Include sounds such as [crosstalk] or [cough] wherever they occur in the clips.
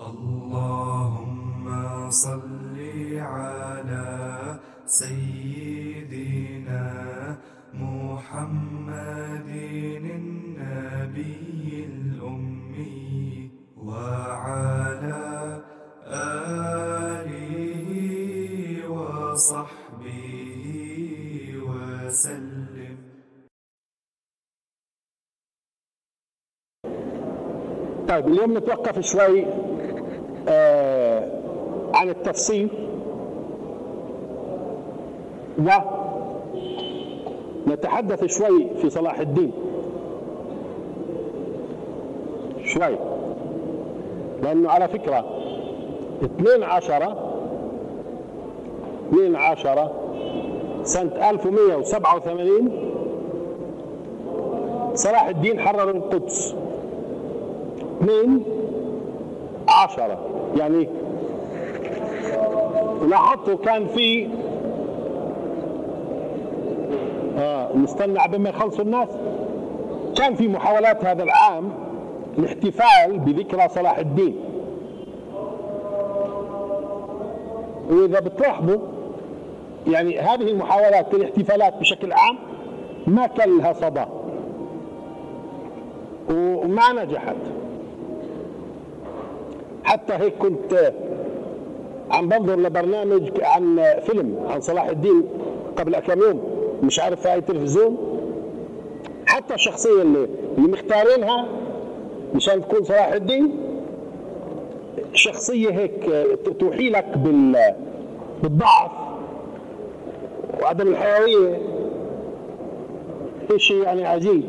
اللهم صل على سيدنا محمد النبي الأمي وعلى آله وصحبه وسلم. طيب اليوم نتوقف شوي. عن التفصيل. ونتحدث شوي في صلاح الدين. شوي. لأنه على فكرة 2 عشرة 2 عشرة سنة 1187 صلاح الدين حرر القدس. 2 عشرة. يعني لاحظتوا كان في آه نستنى عبين ما يخلصوا الناس. كان في محاولات هذا العام الاحتفال بذكرى صلاح الدين. وإذا بتلاحظوا يعني هذه المحاولات الاحتفالات بشكل عام ما كان لها صدى وما نجحت. حتى هيك كنت عم بنظر لبرنامج عن فيلم عن صلاح الدين قبل كم يوم. مش عارف في أي تلفزيون. حتى الشخصيه اللي اللي مختارينها مشان تكون صلاح الدين شخصية هيك توحي لك بال بالضعف وعدم الحيوية. شيء يعني عجيب.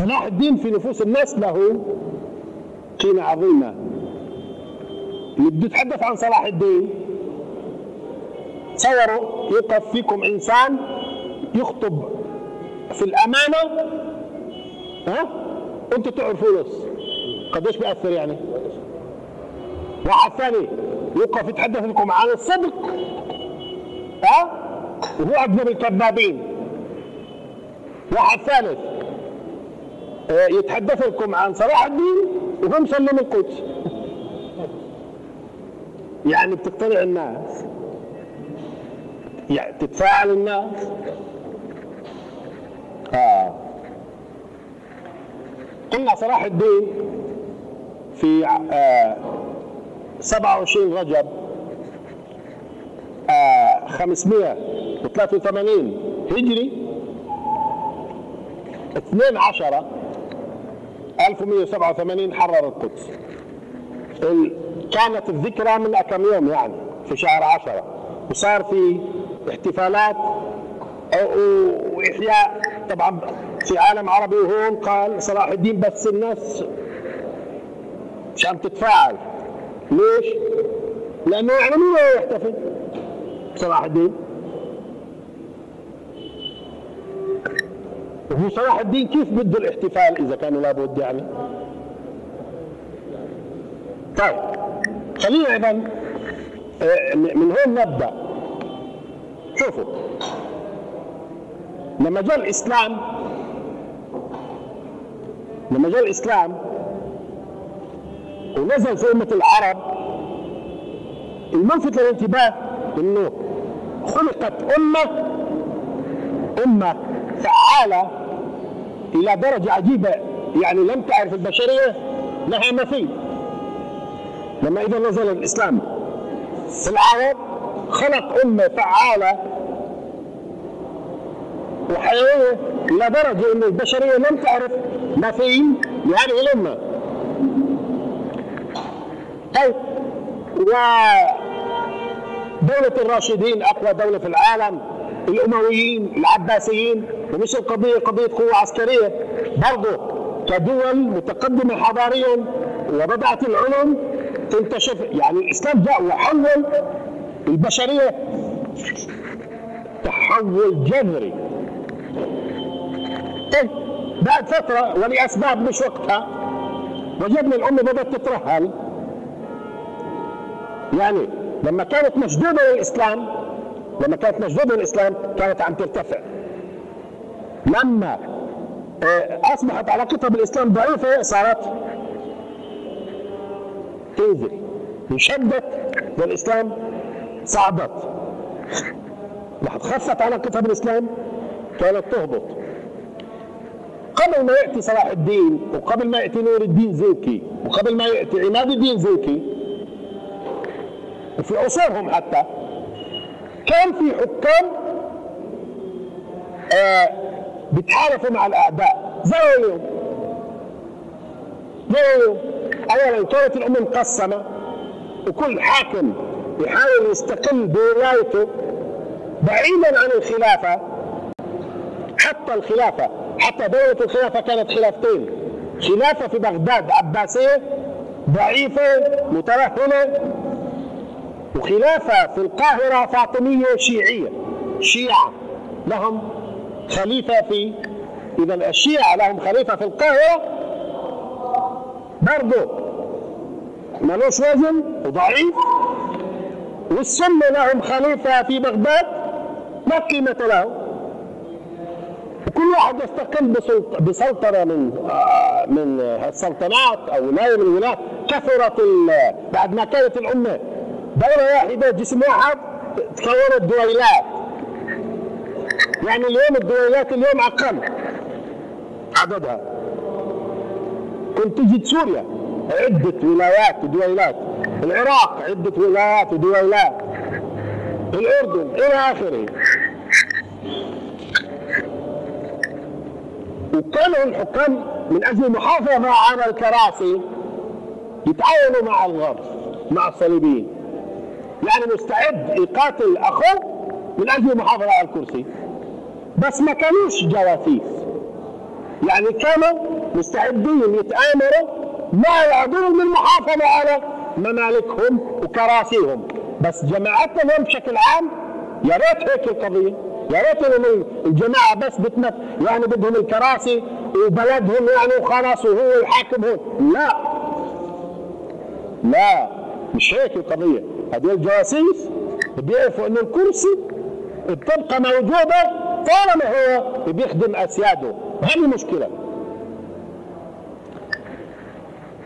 صلاح الدين في نفوس الناس له قيمة عظيمة. اللي بده يتحدث عن صلاح الدين. تصوروا يقف فيكم إنسان يخطب في الأمانة ها؟ أنتوا تعرفوا نص قديش بيأثر يعني؟ واحد ثاني يوقف يتحدث لكم عن الصدق ها؟ وهو أكذب الكذابين. واحد ثالث يتحدث لكم عن صلاح الدين وهو مسلم القدس. يعني بتقتنع الناس. يعني تتفاعل الناس. آه. قلنا صلاح الدين في آه 27 رجب آه 583 هجري 2 عشرة 1187 حرر القدس ال... كانت الذكرى من كم يوم يعني في شهر عشرة وصار في احتفالات واحياء طبعا في عالم عربي وهون قال صلاح الدين بس الناس عم تتفاعل ليش؟ لأنه يعني مين يحتفل؟ صلاح الدين وهو صلاح الدين كيف بده الاحتفال إذا كان لابد يعني؟ طيب خلينا أيضا من هون نبدأ. شوفوا لما جاء الإسلام لما جاء الإسلام ونزل في أمة العرب الملفت للانتباه إنه خلقت أمة أمة فعالة إلى درجة عجيبة. يعني لم تعرف البشرية لها مثيل. لما إذا نزل الإسلام في العرب خلق أمة فعالة وحيوية إلى درجه إن البشرية لم تعرف مثيل لهذه الأمة. طيب ودولة الراشدين أقوى دولة في العالم. الأمويين العباسيين ومش القضية قضية قوة عسكرية. برضه كدول متقدمة حضاريا وبدأت العلوم تنتشر يعني الإسلام جاء وحول البشرية. تحول جذري. طيب بعد فترة ولأسباب مش وقتها وجدنا الأمة بدأت تترهل. يعني لما كانت مشدودة للإسلام لما كانت مشدودة للإسلام كانت عم ترتفع. لما آه، أصبحت علاقتها بالاسلام ضعيفة صارت تنزل وشدت والاسلام صعدت. لحد خفت علاقتها بالاسلام كانت تهبط. قبل ما يأتي صلاح الدين وقبل ما يأتي نور الدين زنكي وقبل ما يأتي عماد الدين زنكي وفي عصورهم حتى كان في حكام آه بيتحالفوا مع الأعداء. زي اليوم زي اليوم اولا كانت الأمة مقسمة وكل حاكم يحاول يستقل بولايته بعيدا عن الخلافة حتى الخلافة حتى دولة الخلافة كانت خلافتين. خلافة في بغداد عباسية ضعيفة مترهلة وخلافة في القاهرة فاطمية شيعية شيعة لهم خليفة في إذا الشيعة لهم خليفة في القاهرة برضه ملوش وزن وضعيف. والسنة لهم خليفة في بغداد لا قيمة له. وكل واحد يستقل بسلط- بسلطنة من من السلطنات أو ولاية من الولايات. كثرت بعد ما كانت الأمة دولة واحدة جسم واحد تكونت دويلات يعني اليوم الدويلات اليوم أقل. عددها. كنت تجد سوريا عدة ولايات ودويلات. العراق عدة ولايات ودويلات. الأردن إلى آخره. وكانوا الحكام من أجل المحافظة على الكراسي يتعاونوا مع الغرب مع الصليبيين. يعني مستعد يقاتل أخوه من أجل المحافظة على الكرسي. بس ما كانوش جواسيس. يعني كانوا مستعدين يتآمروا مع العدو للمحافظة على ممالكهم وكراسيهم. بس جماعتهم بشكل عام يا ريت هيك القضية يا ريت إنهم الجماعة بس بتمت يعني بدهم الكراسي وبلدهم يعني وخلاص وهو الحاكم هون لا. لا. مش هيك القضية. هذول الجواسيس بيعرفوا إنه الكرسي بتبقى موجودة طالما هو بيخدم أسياده. هذه المشكلة؟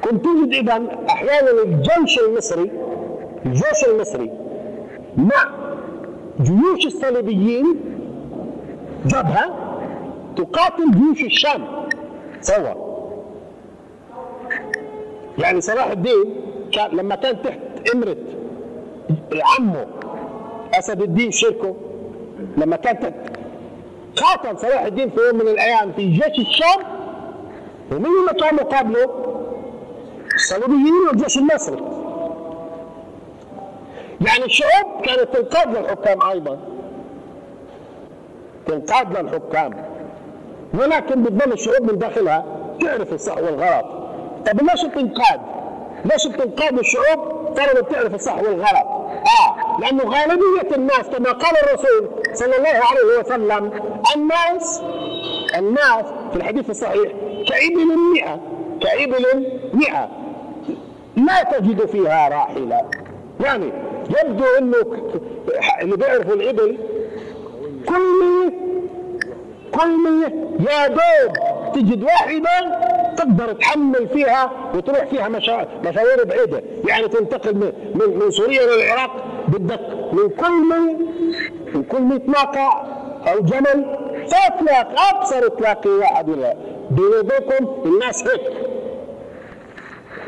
كنت تجد اذا أحيانا الجيش المصري الجيش المصري مع جيوش الصليبيين جبهة تقاتل جيوش الشام. سوا. يعني صلاح الدين كان لما كان تحت إمرة عمه أسد الدين شركه لما كان تحت قاتل صلاح الدين في يوم من الأيام في جيش الشام ومين اللي كان مقابله؟ الصليبيين والجيش المصري يعني الشعوب كانت تنقاد للحكام أيضا تنقاد للحكام ولكن بتظل الشعوب من داخلها تعرف الصح والغلط طب ليش تنقاد؟ ليش بتنقاد الشعوب طالما بتعرف الصح والغلط؟ آه لأنه غالبية الناس كما قال الرسول صلى الله عليه وسلم الناس الناس في الحديث الصحيح كإبل مئة كإبل مئة لا تجد فيها راحلة. يعني يبدو إنه ك- اللي بيعرفوا الابل كل كل يا دوب تجد واحدة تقدر تحمل فيها وتروح فيها مشا... مشاوير بعيدة. يعني تنتقل من, من, من سوريا للعراق بدك من كل مية من كل مية ناقة أو جمل فتلاقي أبصر تلاقي واحد ولا بيني وبينكم الناس هيك.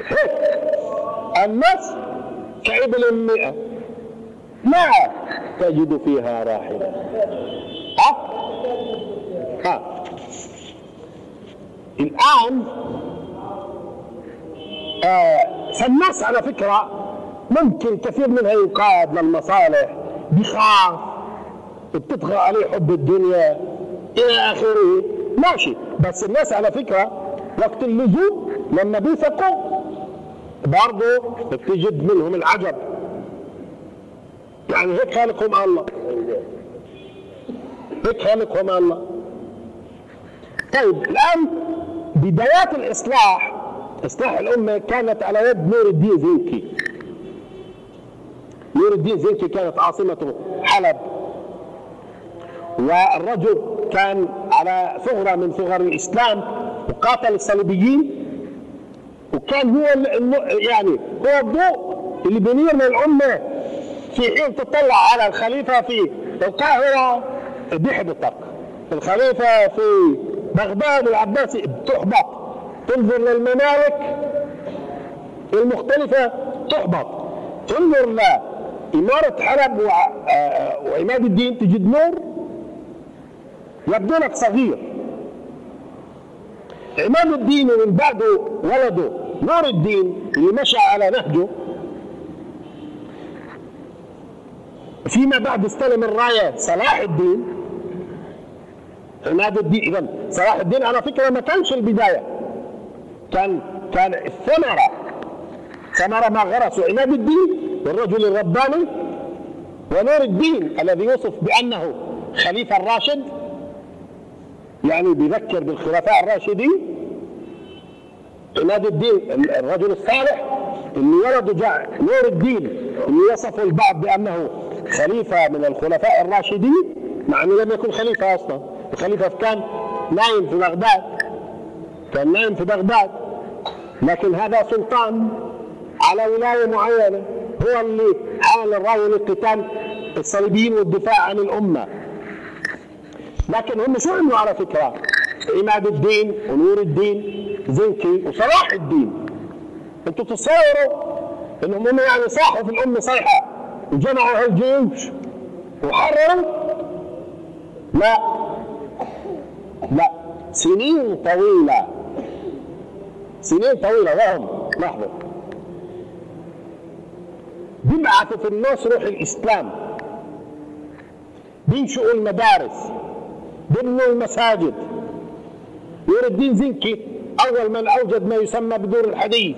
هيك. الناس كإبل مئة لا تجد فيها راحلة ها ها الآن آه فالناس على فكرة ممكن كثير منها ينقاد للمصالح بيخاف بتطغى عليه حب الدنيا إلى آخره. ماشي بس الناس على فكرة وقت اللزوم لما بيثقوا برضه بتجد منهم العجب. يعني هيك خالقهم الله. هيك خالقهم الله. طيب الآن بدايات الإصلاح إصلاح الأمة كانت على يد نور الدين زنكي نور الدين زنكي كانت عاصمته حلب. والرجل كان على ثغره من ثغر الإسلام وقاتل الصليبيين وكان هو يعني هو الضوء اللي بينير الامه في حين تطلع على الخليفة في القاهره بيحبطك الخليفة في بغداد العباسي بتحبط. تنظر للممالك المختلفة تحبط. تنظر لإمارة حلب آه، وعماد الدين تجد نور. يبدو لك صغير. عماد الدين ومن بعده ولده نور الدين اللي مشى على نهجه. فيما بعد استلم الراية صلاح الدين. عماد الدين اذا صلاح الدين على فكرة ما كانش البداية. كان كان الثمرة. ثمرة ما غرسه عماد الدين والرجل الرباني ونور الدين الذي يوصف بأنه خليفة الراشد. يعني بيذكر بالخلفاء الراشدين. عماد الدين الرجل الصالح اللي ولده جاء نور الدين اللي وصفه البعض بأنه خليفة من الخلفاء الراشدين مع إنه لم يكن خليفة أصلا. الخليفة كان نايم في بغداد كان نايم في بغداد لكن هذا سلطان على ولاية معينة هو اللي حمل الرايه لقتال الصليبيين والدفاع عن الأمة. لكن هم شو عملوا على فكرة؟ عماد الدين ونور الدين زنكي وصلاح الدين. أنتوا تتصوروا إنهم هم يعني صاحوا في الأمة صيحة وجمعوا هالجيوش وحرروا؟ لا. لا. سنين طويلة. سنين طويلة وهم لحظة. بيبعثوا في الناس روح الإسلام. بينشئوا المدارس. بيبنوا المساجد. نور الدين زنكي. أول من أوجد ما يسمى بدور الحديث.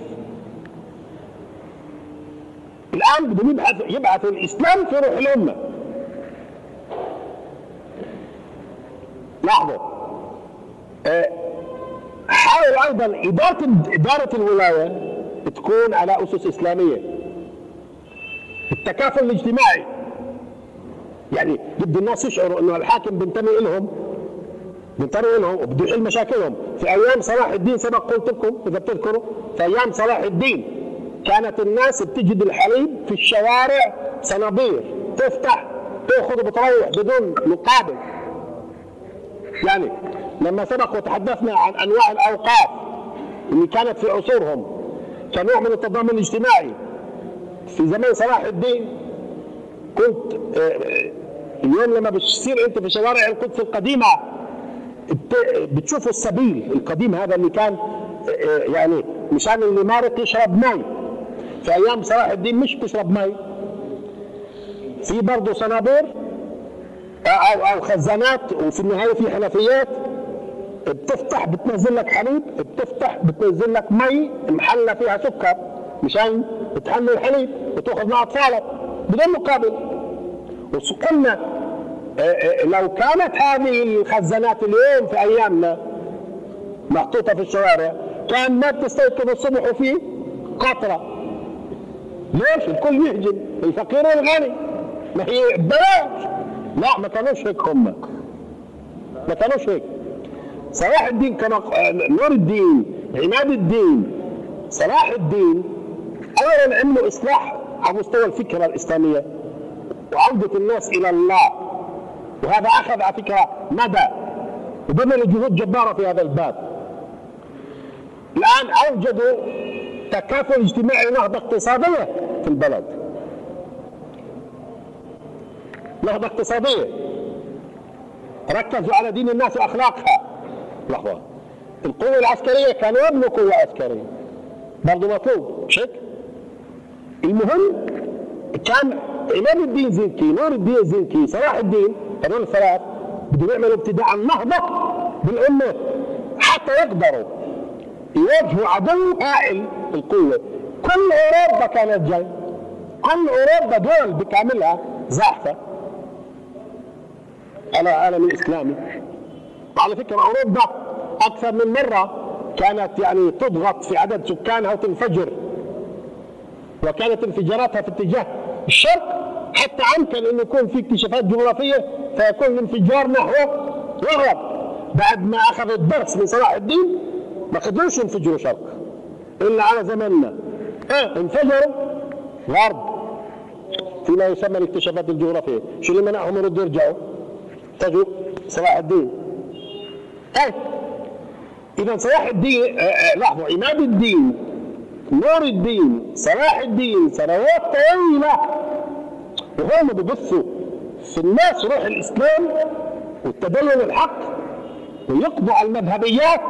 الآن بدهم يبعث يبعث الإسلام في روح الأمة. لاحظوا حاول أيضا إدارة إدارة الولاية تكون على أسس إسلامية. التكافل الاجتماعي. يعني بدي الناس يشعروا إنه الحاكم بينتمي لهم بينتمي لهم وبده يحل مشاكلهم. في أيام صلاح الدين سبق قلت لكم إذا بتذكروا في أيام صلاح الدين كانت الناس بتجد الحليب في الشوارع صنابير تفتح تأخذ وبتروح بدون مقابل. يعني لما سبق وتحدثنا عن أنواع الاوقاف اللي كانت في عصورهم كنوع من التضامن الاجتماعي. في زمان صلاح الدين كنت آه، آه، اليوم لما بتصير أنت في شوارع القدس القديمة بتشوفوا السبيل القديم هذا اللي كان آه، يعني مشان اللي مارق يشرب مي في أيام صلاح الدين مش بتشرب مي في برضه صنابير أو أو خزانات وفي النهاية في حنفيات. بتفتح بتنزل لك حليب بتفتح بتنزل لك مي محلى فيها سكر مشان تحمل الحليب وتأخذ مع اطفالك بدون مقابل. وقلنا آه، آه، لو كانت هذه الخزانات اليوم في أيامنا محطوطة في الشوارع كان ما بتستيقظ الصبح وفي قطرة. ليش؟ الكل يهجم الفقير والغني. ما هي ببلاش. لا ما كانوش هيك هم. ما كانوش هيك. صلاح الدين كما نور الدين عماد الدين صلاح الدين اولا عملوا إصلاح على مستوى الفكرة الإسلامية وعودة الناس إلى الله. وهذا أخذ على فكرة مدى وبذلوا جهود جبارة في هذا الباب. الآن اوجدوا تكافل اجتماعي ونهضه اقتصادية في البلد. نهضة اقتصادية ركزوا على دين الناس وأخلاقها. لحظة. القوة العسكرية كانوا يبنوا قوة عسكرية. برضه مطلوب. مش هيك؟ المهم كان إمام الدين زنكي نور الدين زنكي صلاح الدين هذول الثلاث بدهم يعملوا ابتداء النهضة بالأمة حتى يقدروا يواجهوا عدو هائل القوة. كل أوروبا كانت جاي. كل أوروبا دول بكاملها زاحفة. على العالم الاسلامي وعلى فكرة أوروبا أكثر من مرة كانت يعني تضغط في عدد سكانها وتنفجر. وكانت انفجاراتها في اتجاه الشرق حتى امكن انه يكون في اكتشافات جغرافية فيكون الانفجار نحو الغرب. بعد ما اخذ الدرس من صلاح الدين ما قدروش ينفجروا شرق. إلا على زماننا آه انفجروا غرب. فيما يسمى الاكتشافات الجغرافية. شو اللي منعهم؟ يردوا يرجعوا. تجوا صلاح الدين. إيه إذا صلاح الدين آه آه لحظة عماد الدين نور الدين صلاح الدين سنوات طويلة وهم ببثوا في الناس روح الإسلام والتدين الحق ويقضوا على المذهبيات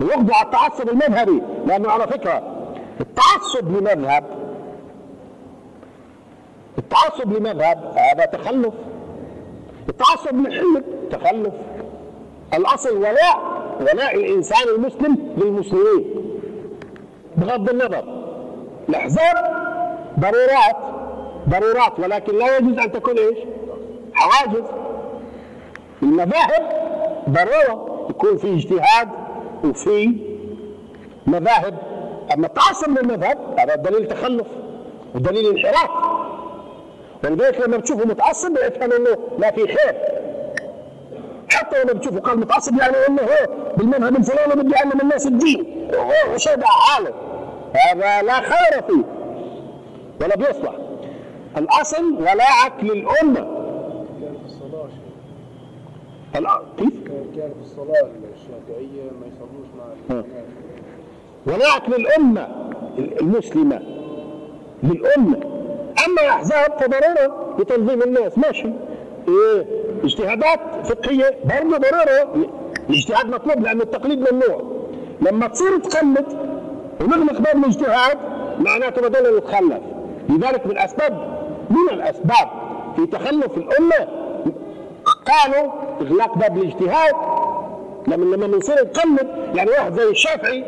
ويقضوا على التعصب المذهبي. لأنه على فكرة التعصب لمذهب التعصب لمذهب هذا تخلف. التعصب لحزب تخلف. الأصل ولاء ولاء الإنسان المسلم للمسلمين. بغض النظر الاحزاب ضرورات ضرورات ولكن لا يجوز أن تكون إيش؟ حواجز. المذاهب ضرورة يكون في اجتهاد وفي مذاهب. أما التعصب للمذهب هذا دليل تخلف ودليل انحراف. ولذلك لما بتشوفه متعصب افهم إنه ما في خير. حتى لما بتشوفه قال متعصب يعني انه هو بالمذهب الفلاني بده يعلم الناس الدين. شيء حاله هذا لا خير فيه. ولا بيصلح. الأصل ولاعك للامه كيف؟ كان في الصلاة الشافعية ما يصلوش مع ولاعك للأمة المسلمة. للأمة. أما أحزاب فضرورة لتنظيم الناس. ماشي. إيه؟ اجتهادات فقهية برضه ضرورة الاجتهاد مطلوب لأن التقليد ممنوع. لما تصير تقلد ونغلق باب الاجتهاد معناته بدل نتخلف لذلك من الأسباب من الأسباب في تخلف الأمة قالوا إغلاق باب الاجتهاد. لما لما بنصير نقلد يعني واحد زي الشافعي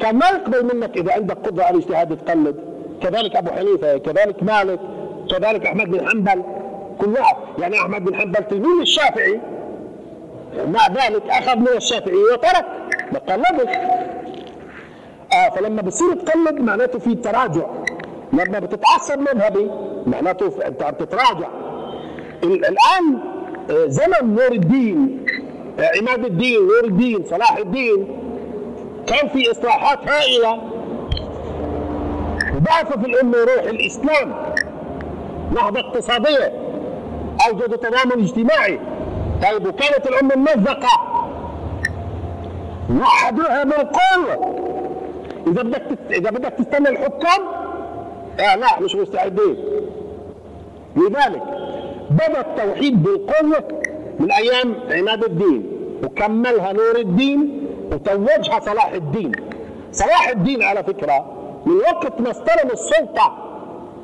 كان ما يقبل منك إذا عندك قدرة على الاجتهاد تقلد كذلك أبو حنيفة كذلك مالك كذلك أحمد بن حنبل. كل واحد. يعني أحمد بن حنبل تلميذ الشافعي. مع ذلك أخذ من الشافعي وترك ما قلدش آه فلما بتصير تقلد معناته في تراجع. لما بتتعصب مذهبي معناته أنت عم تتراجع. ال- الآن آه، زمن نور الدين آه، عماد الدين نور الدين صلاح الدين. كان في إصلاحات هائلة. وبعث في الأمة روح الإسلام. نهضه اقتصادية. اوجدوا تضامن اجتماعي. طيب وكانت الامه ممزقه وحدوها بالقوه إذا بدك تست... إذا بدك تستنى الحكام؟ آه لا مش مستعدين. لذلك بدأ التوحيد بالقوة من أيام عماد الدين وكملها نور الدين وتوجها صلاح الدين. صلاح الدين على فكرة من وقت ما استلم السلطة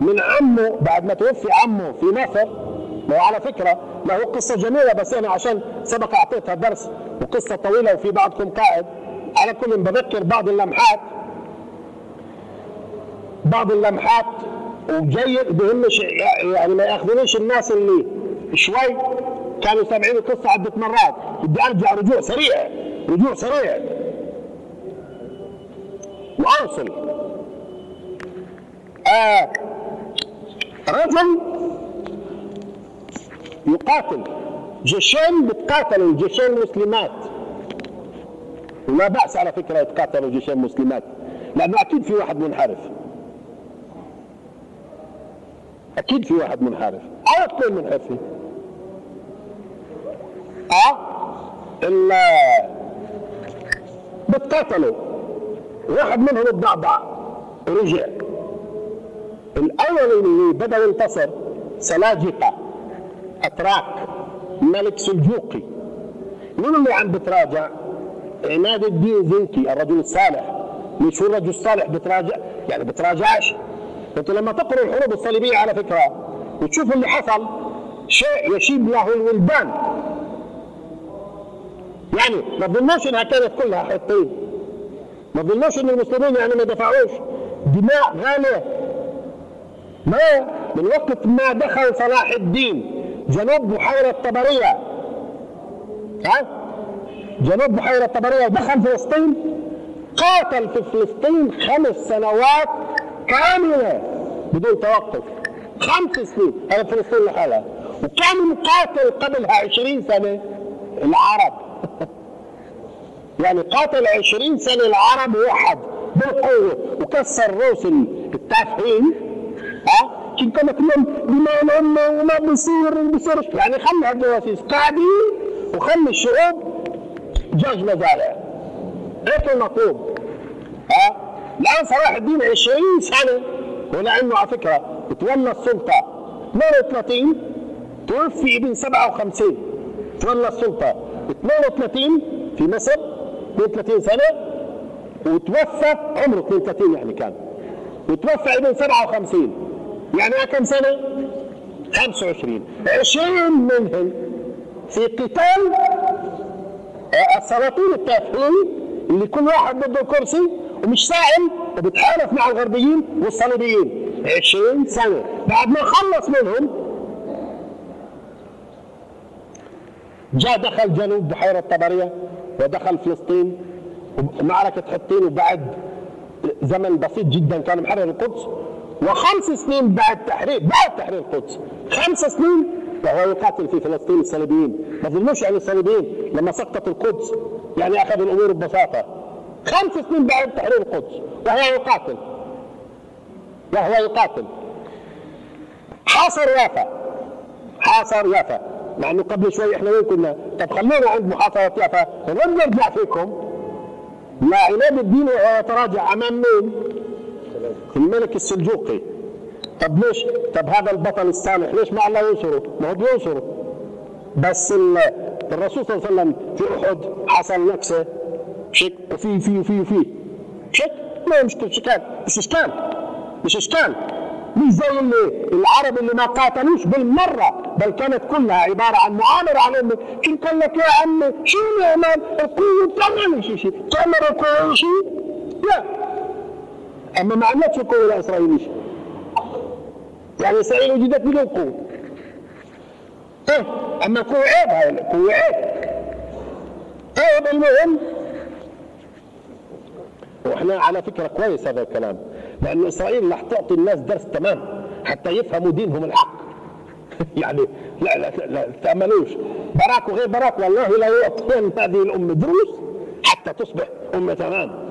من عمه بعد ما توفي عمه في مصر وعلى فكرة له قصة جميلة بس أنا عشان سبق أعطيتها درس وقصة طويلة وفي بعضكم قائد. على كل بذكر بعض اللمحات بعض اللمحات وجيد بهمش يعني ما يأخذونيش الناس اللي شوي كانوا سامعين القصة عدة مرات. بدي أرجع رجوع سريع رجوع سريع. وأوصل. آه. رجل يقاتل. جيشين بتقاتلوا جيشين مسلمات. ولا بأس على فكرة يتقاتلوا جيشين مسلمات. لأنه أكيد في واحد منحرف. أكيد في واحد منحرف. أو اثنين منحرفين أه؟ ال بتقاتلوا. واحد منهم اتضعضع رجع. الأول اللي بدأ ينتصر سلاجقة. أتراك ملك سلجوقي. مين اللي عم بتراجع؟ عماد الدين زنكي الرجل الصالح. مش هو الرجل الصالح بتراجع؟ يعني بتراجعش؟ أنت لما تقرأ الحروب الصليبية على فكرة وتشوف اللي حصل. شيء يشيب له الولدان. يعني ما تظنوش إنها كانت كلها حطين ما تظنوش إن المسلمين يعني ما دفعوش دماء غالية. ما من وقت ما دخل صلاح الدين جنوب بحيرة طبرية ها؟ جنوب بحيرة طبرية ودخل فلسطين. قاتل في فلسطين خمس سنوات كاملة بدون توقف. خمس سنين هذا فلسطين لحالها. وكان مقاتل قبلها عشرين سنة العرب. [laughs] يعني قاتل 20 سنة العرب ووحد بالقوة. وكسر روس التافهين. ها؟ كنت كانت لهم دماء الأمة وما بيصير بيصيرش. يعني خلي هالجواسيس قاعدين وخلي الشعوب جاج مزارع. هيك المطلوب ها؟ الآن صلاح الدين 20 سنة. ولأنه على فكرة تولى السلطة. 32 توفي ابن 57 تولى السلطة. 32 في مصر 32 سنة. وتوفى عمره 32 يعني كان. وتوفى ابن 57 يعني كم سنة؟ 25 20 منهم في قتال السلاطين التافهين اللي كل واحد بده كرسي ومش سائل وبتحالف مع الغربيين والصليبيين. 20 سنة. بعد ما خلص منهم جاء دخل جنوب بحيرة طبرية ودخل فلسطين ومعركة حطين وبعد زمن بسيط جدا كان محرر القدس. وخمس سنين بعد تحرير بعد تحرير القدس. خمس سنين؟ وهو يقاتل في فلسطين الصليبيين. ما ظلموش على الصليبيين لما سقطت القدس. يعني اخذ الأمور ببساطة. خمس سنين بعد تحرير القدس. وهو يقاتل وهو يقاتل حاصر يافا. حاصر يافا. مع إنه قبل شوي إحنا وين كنا؟ طب خلونا عند محاصرة يافا. نرجع نرجع فيكم. لا عماد الدين وهو يتراجع أمام مين؟ الملك السلجوقي. طب ليش؟ طب هذا البطل الصالح ليش ما الله ينصره؟ ما هو بينصره. بس الرسول صلى الله عليه وسلم في أحد حصل نكسه شك؟ وفي في وفي وفي شك؟ ما مش اشكال مش إشكال. مش إشكال. مش زي اللي العرب اللي ما قاتلوش بالمرة بل كانت كلها عبارة عن معامره عليهم. كنت قال لك يا عمي؟ شو نعمل القوة تعمل شيء شيء تعمل القوة شيء لا. أما ما عملتش القوة الإسرائيلية. يعني إسرائيل وجدت بدون قوه إيه أما قوه عيب هاي قوه عيب. طيب المهم. وإحنا على فكرة كويس هذا الكلام لأن إسرائيل رح تعطي الناس درس تمام حتى يفهموا دينهم الحق. [laughs] يعني لا لا لا, لا تأملوش. براك وغير براك والله لا يعطين هذه الأمة دروس حتى تصبح أمة تمام. آه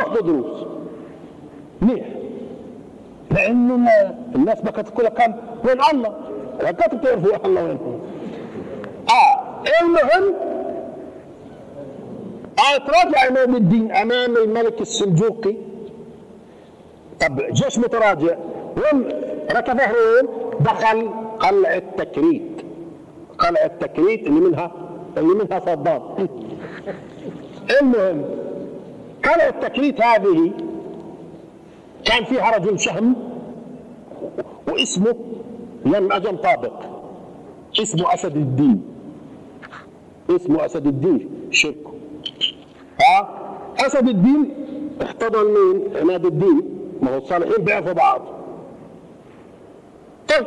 ياخذوا دروس. منيح. لأنه الناس ما كانت تقول كان وين الله؟ كانت بتعرفوا الله وين آه المهم آه تراجع أمام الدين أمام الملك السلجوقي. طب جيش متراجع. وين ركب وين؟ دخل قلعة تكريت. قلعة تكريت اللي منها اللي منها صدام [laughs] المهم قلعة تكريت هذه كان فيها رجل شهم واسمه يم أجم طابق. اسمه أسد الدين. اسمه أسد الدين شركه ها؟ أسد الدين احتضن مين عماد الدين. ما هو الصالحين بيعرفوا بعض. طيب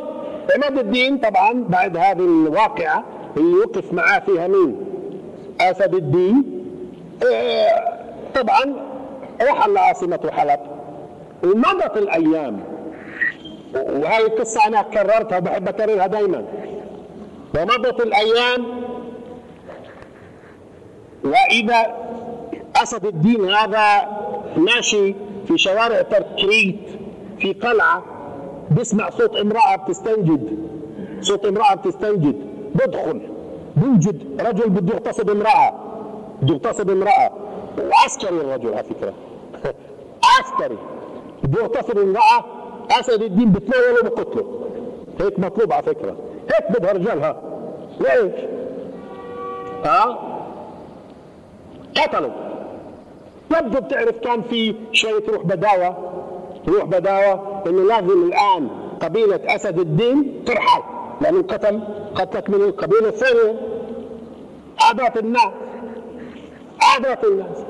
عماد الدين طبعا بعد هذه الواقعة اللي وقف معاه فيها مين؟ أسد الدين. آه طبعا رحل لعاصمة حلب ومضت الأيام. وهذه القصة أنا كررتها وبحب أكررها دائما ومضت الأيام. وإذا أسد الدين هذا ماشي في شوارع تركريت في قلعة بيسمع صوت امرأة بتستنجد. صوت امرأة بتستنجد. بدخل. بوجد رجل بده يغتصب امرأة. بده يغتصب امرأة. وعسكري الرجل على فكرة. [laughs] عسكري. بده يغتصب امرأة أسد الدين بتناوله وبقتله هيك مطلوب على فكرة. هيك بدها رجالها ليش؟ ها؟ قتلوا. يبدو بتعرف كان في شوية روح بداوة. روح بداوة إنه لازم الآن قبيلة أسد الدين ترحل. لأنه قتل قتلت من القبيلة الثانية. عادات الناس. عادات الناس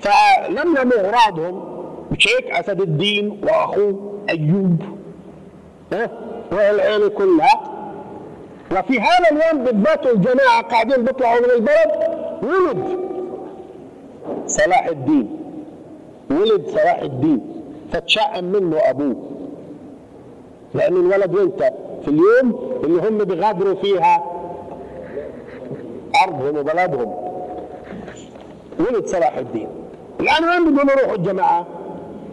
فلما اغراضهم مش هيك أسد الدين وأخوه أيوب. ها؟ والعيلة كلها. وفي هذا اليوم بالذات الجماعة قاعدين بيطلعوا من البلد ولد صلاح الدين. ولد صلاح الدين. فتشائم منه أبوه. لأن الولد وانت في اليوم اللي هم بيغادروا فيها أرضهم وبلدهم. ولد صلاح الدين الآن وين بدهم يروحوا الجماعة؟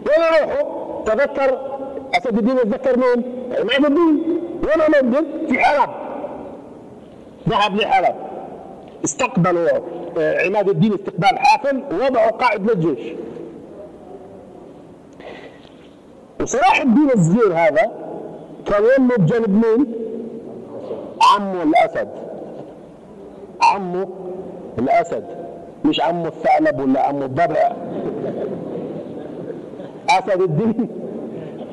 وين يروحوا؟ تذكر أسد الدين تذكر مين؟ عماد الدين وين ولد في حلب ذهب لحلب استقبلوا آه، عماد الدين استقبال حافل ووضعوا قائد للجيش وصلاح الدين الصغير هذا كان يمه بجنب مين؟ عمه الأسد عمه الأسد مش عمه الثعلب ولا عمه الضبع. أسد الدين.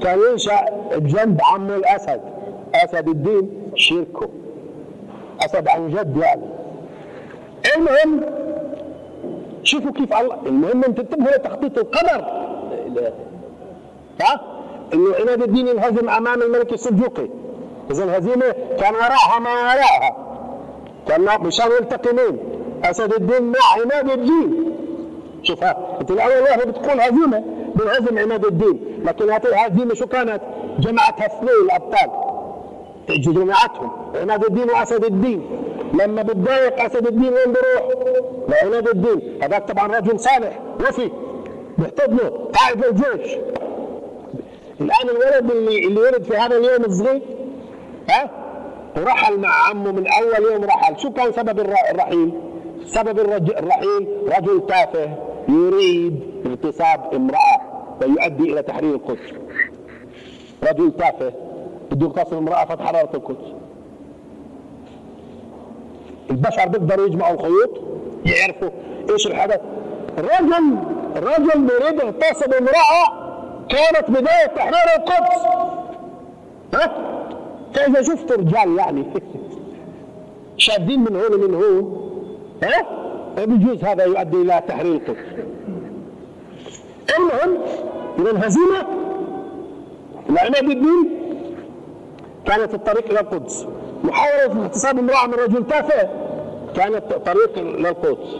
كان ينشأ بجنب عمه الأسد. أسد الدين شركه. أسد عن جد يعني. المهم شوفوا كيف الله. المهم أنتم انتبهوا لتخطيط القدر ها؟ إنه عماد الدين ينهزم أمام الملك السلجوقي اذا الهزيمه كان وراءها ما وراءها. كان مشان يلتقي مين؟ أسد الدين مع عماد الدين. شوف ها أنت الأول واحد بتقول هزيمه بنهزم عماد الدين. لكن هذه الهزيمه شو كانت؟ جمعت اثنين الأبطال. جماعتهم عماد الدين وأسد الدين. لما بتضايق أسد الدين وين بروح؟ لعماد الدين. هذاك طبعا رجل صالح وفي. بيحتضنه قائد الجيش الآن الولد اللي اللي ولد في هذا اليوم الصغير ها؟ ورحل مع عمه من أول يوم رحل. شو كان سبب الرحيل؟ سبب الرحيل رجل تافه يريد اغتصاب امرأة ويؤدي إلى تحرير القدس. رجل تافه بده يغتصب امرأة فتحررت القدس. البشر بيقدروا يجمعوا الخيوط يعرفوا إيش الحدث. رجل رجل يريد يغتصب امرأة كانت بداية تحرير القدس. ها؟ فإذا شفت رجال يعني [laughs] شادين من هون ومن هون ها بيجوز هذا يؤدي إلى القدس المهم اذا الهزيمة لعماد الدين كانت الطريق إلى القدس. محاولة اغتصاب امرأة من رجل تافه كانت طريق إلى القدس.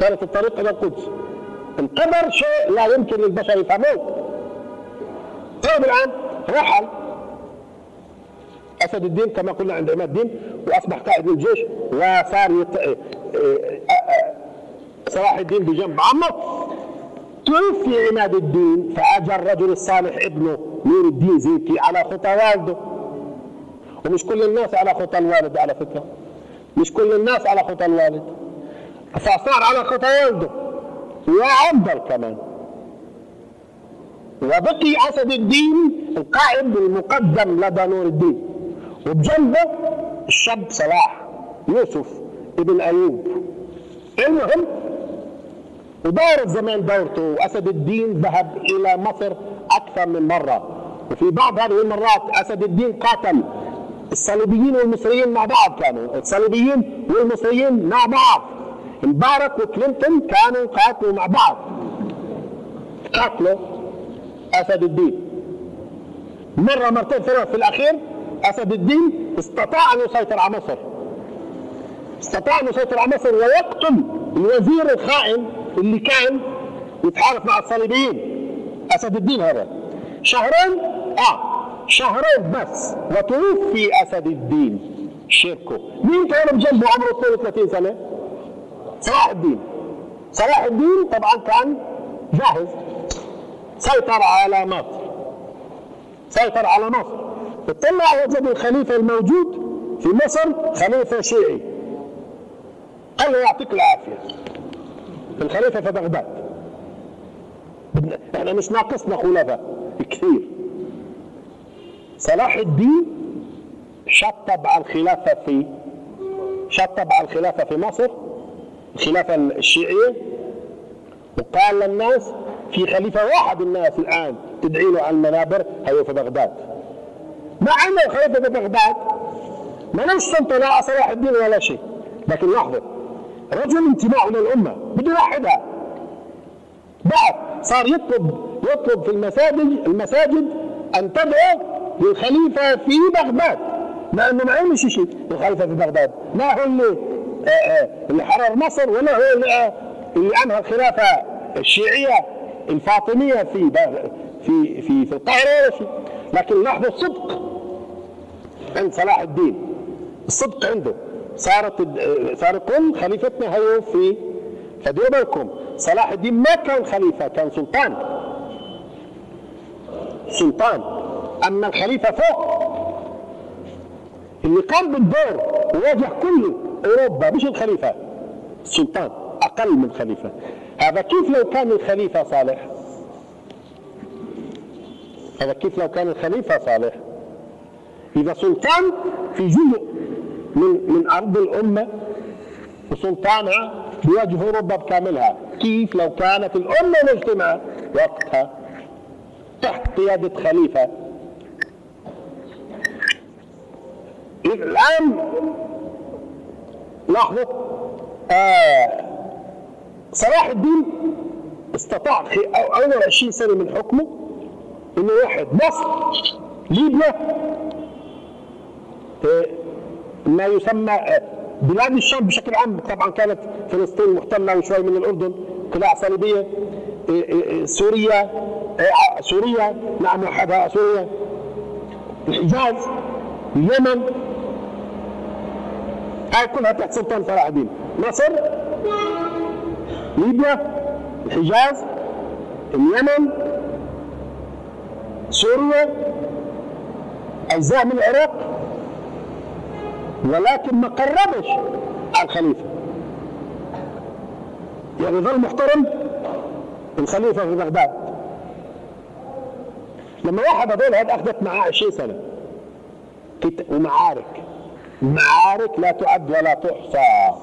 كانت الطريق إلى القدس. القدر شيء لا يمكن للبشر يفهموه. طيب الآن رحل أسد الدين كما قلنا عند عماد الدين وأصبح قائد الجيش وصار صلاح الدين بجنب عمه. توفي عماد الدين فأجى الرجل الصالح ابنه نور الدين زيكي على خطى والده. ومش كل الناس على خطى الوالد على فكرة. مش كل الناس على خطى الوالد. فصار على خطى والده. وافضل كمان. وبقي أسد الدين القائد المقدم لدى نور الدين. وبجنبه الشاب صلاح يوسف. ابن أيوب. المهم ودار الزمان دورته وأسد الدين ذهب إلى مصر أكثر من مرة. وفي بعض هذه المرات أسد الدين قاتل. الصليبيين والمصريين مع بعض كانوا. الصليبيين والمصريين مع بعض. مبارك وكلينتون كانوا قاتلوا مع بعض. قاتلوا أسد الدين. مرة مرتين ثلاث في الأخير أسد الدين استطاع أن يسيطر على مصر. استطاع أن يسيطر على مصر ويقتل الوزير الخائن اللي كان يتحالف مع الصليبيين. أسد الدين هذا. شهرين آه شهرين بس وتوفي أسد الدين. شركه. مين كان بجنبه عمره 32 سنة؟ صلاح الدين. صلاح الدين طبعا كان جاهز. سيطر على مصر. سيطر على مصر. اطلع وجد الخليفة الموجود في مصر خليفة شيعي. قال له يعطيك العافية. الخليفة في بغداد. إحنا مش ناقصنا خلفاء. كثير. صلاح الدين شطب على الخلافة في شطب على الخلافة في مصر الخلافة الشيعية وقال للناس في خليفة واحد الناس الآن تدعي له على المنابر هي في بغداد. مع أنه الخليفة في بغداد. ما ليش سلطة لا صلاح الدين ولا شيء. لكن لاحظوا رجل انتماء للأمة بده يوحدها بعد صار يطلب يطلب في المساجد المساجد أن تدعو للخليفة في بغداد. لأنه ما عملش شيء الخليفة في بغداد. لا هو اللي آه، آه، اللي حرر مصر ولا هو اللي, آه، اللي أنهى الخلافة الشيعية الفاطمية في في في في شيء. لكن لاحظوا الصدق عند صلاح الدين. الصدق عنده. صارت صار كل خليفتنا هي في فديروا بالكم صلاح الدين ما كان خليفة كان سلطان. سلطان. أما الخليفة فوق اللي قام بالدور وواجه كل أوروبا مش الخليفة السلطان أقل من خليفة. هذا كيف لو كان الخليفة صالح؟ هذا كيف لو كان الخليفة صالح؟ إذا سلطان في جزء من من أرض الأمة وسلطانها بوجه أوروبا بكاملها. كيف؟ لو كانت الأمة مجتمعة وقتها تحت قيادة خليفة. الآن لاحظوا آه صلاح الدين استطاع في أول 20 سنة من حكمه إنه واحد مصر ليبيا آه، ما يسمى آه، بلاد الشام بشكل عام. طبعا كانت فلسطين محتله وشوي من الأردن قلاع صليبية آه، سوريا سوريا نعم سوريا. الحجاز اليمن هاي كلها تحت سلطان صلاح الدين. مصر ليبيا الحجاز اليمن سوريا أجزاء من العراق. ولكن ما قربش على الخليفة. يعني ظل محترم الخليفة في بغداد. لما واحد هذول هذا أخذت معاه 20 سنة. ومعارك. معارك لا تعد ولا تحصى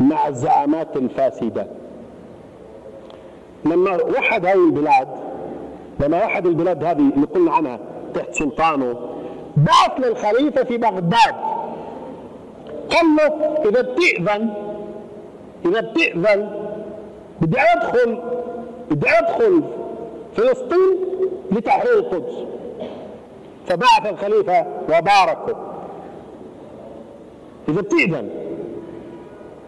مع الزعامات الفاسدة. لما وحد هذه البلاد لما وحد البلاد هذه اللي قلنا عنها تحت سلطانه بعث للخليفة في بغداد. قال له إذا بتأذن إذا بتأذن بدي أدخل بدي أدخل فلسطين لتحرير القدس. فبعث الخليفة وباركه. إذا بتأذن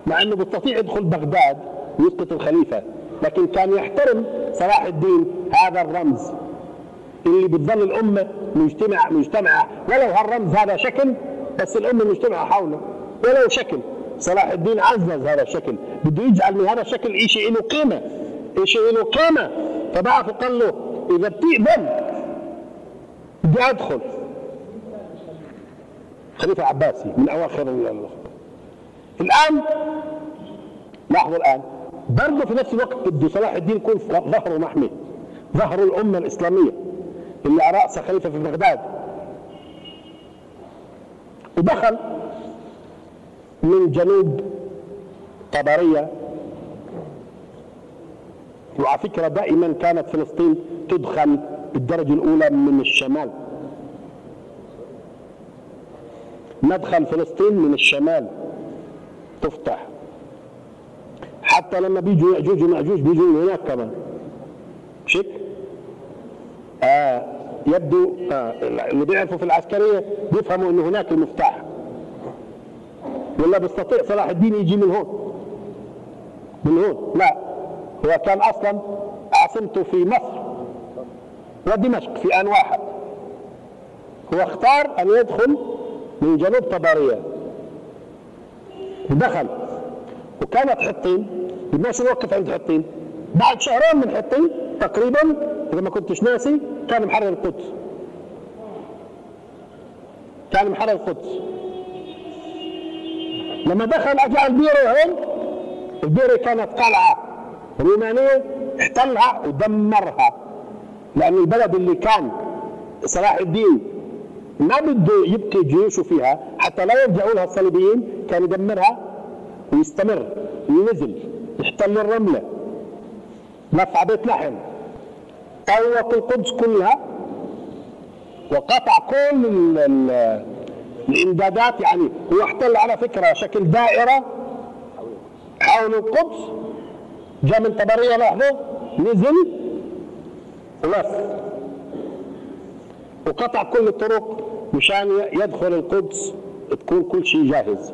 مع إنه بيستطيع يدخل بغداد ويسقط الخليفة لكن كان يحترم صلاح الدين هذا الرمز. اللي بتظل الأمة مجتمع مجتمعه ولو هالرمز هذا شكل بس الأمة مجتمعه حوله. ولو شكل. صلاح الدين عزز هذا الشكل. بده يجعل من هذا الشكل شيء له قيمة. شيء له قيمة. فبعث قال له إذا بتقبل بدي أدخل. خليفة عباسي من اواخر الآن لاحظوا الآن برضه في نفس الوقت بده صلاح الدين يكون ظهره محمي ظهر الأمة الإسلامية. اللي على راسها خليفه في بغداد. ودخل من جنوب طبرية. وعلى فكرة دائما كانت فلسطين تدخل بالدرجة الأولى من الشمال. مدخل فلسطين من الشمال تفتح. حتى لما بيجوا ياجوج وماجوج بيجوا من هناك كمان. شك؟ آه يبدو آه اللي بيعرفوا في العسكرية بيفهموا إنه هناك المفتاح. ولا بيستطيع صلاح الدين يجي من هون. من هون. لا. هو كان أصلا عاصمته في مصر ودمشق في آن واحد. هو اختار أن يدخل من جنوب طبرية. ودخل. وكانت حطين. بدناش نوقف عند حطين. بعد شهرين من حطين تقريبا إذا ما كنتش ناسي كان محرر القدس. كان محرر القدس. لما دخل البيرة هون البيرة كانت قلعة رومانية احتلها ودمرها. لأن البلد اللي كان صلاح الدين ما بده يبقي جيوشه فيها حتى لا يرجعوا لها الصليبيين كان يدمرها ويستمر وينزل يحتل الرملة. نفع بيت لحم. طوق القدس كلها وقطع كل الإمدادات يعني هو احتل على فكرة شكل دائرة حول القدس جاء من طبرية لحظة نزل ولف وقطع كل الطرق مشان يدخل القدس تكون كل شيء جاهز.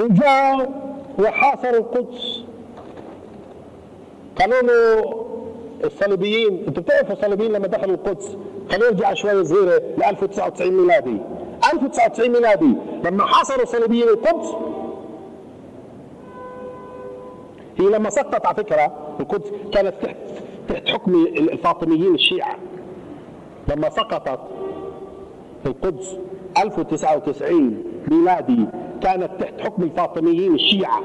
وجاء وحاصر القدس. قالوا له الصليبيين أنتم بتعرفوا الصليبيين لما دخلوا القدس؟ خلينا نرجع شوي صغيره ل 1099 ميلادي. 1099 ميلادي. لما حاصروا الصليبيين القدس هي لما سقطت على فكرة القدس كانت تحت تحت حكم الفاطميين الشيعة. لما سقطت القدس 1099 ميلادي كانت تحت حكم الفاطميين الشيعة.